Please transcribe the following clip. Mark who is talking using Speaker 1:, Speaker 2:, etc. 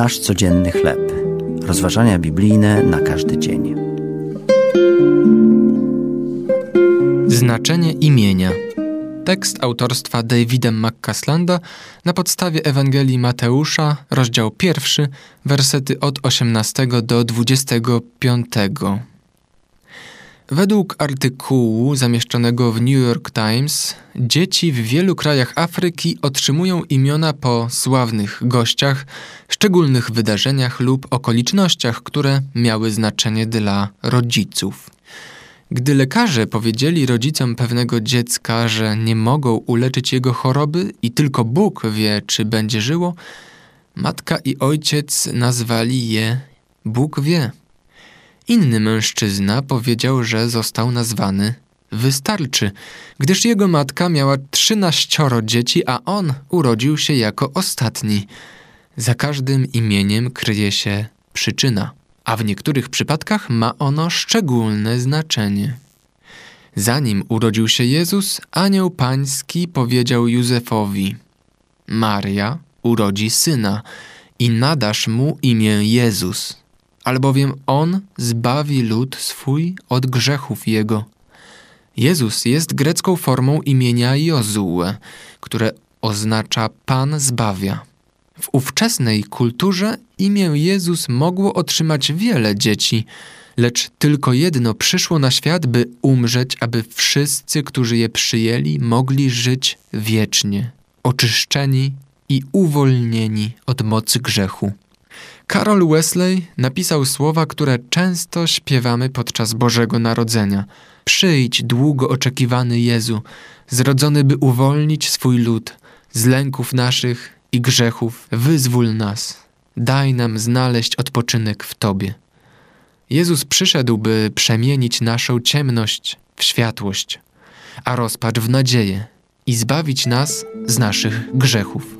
Speaker 1: Nasz codzienny chleb. Rozważania biblijne na każdy dzień.
Speaker 2: Znaczenie imienia. Tekst autorstwa Davida McCaslanda na podstawie Ewangelii Mateusza, rozdział pierwszy, wersety od 18 do 25. Według artykułu zamieszczonego w New York Times, dzieci w wielu krajach Afryki otrzymują imiona po sławnych gościach, szczególnych wydarzeniach lub okolicznościach, które miały znaczenie dla rodziców. Gdy lekarze powiedzieli rodzicom pewnego dziecka, że nie mogą uleczyć jego choroby i tylko Bóg wie, czy będzie żyło, matka i ojciec nazwali je Bóg wie. Inny mężczyzna powiedział, że został nazwany Wystarczy, gdyż jego matka miała trzynaścioro dzieci, a on urodził się jako ostatni. Za każdym imieniem kryje się przyczyna, a w niektórych przypadkach ma ono szczególne znaczenie. Zanim urodził się Jezus, anioł pański powiedział Józefowi: Maria urodzi syna i nadasz mu imię Jezus albowiem On zbawi lud swój od grzechów jego. Jezus jest grecką formą imienia Jozue, które oznacza Pan zbawia. W ówczesnej kulturze imię Jezus mogło otrzymać wiele dzieci, lecz tylko jedno przyszło na świat, by umrzeć, aby wszyscy, którzy je przyjęli, mogli żyć wiecznie, oczyszczeni i uwolnieni od mocy grzechu. Karol Wesley napisał słowa, które często śpiewamy podczas Bożego Narodzenia. Przyjdź, długo oczekiwany Jezu, zrodzony, by uwolnić swój lud z lęków naszych i grzechów, wyzwól nas. Daj nam znaleźć odpoczynek w Tobie. Jezus przyszedł, by przemienić naszą ciemność w światłość, a rozpacz w nadzieję i zbawić nas z naszych grzechów.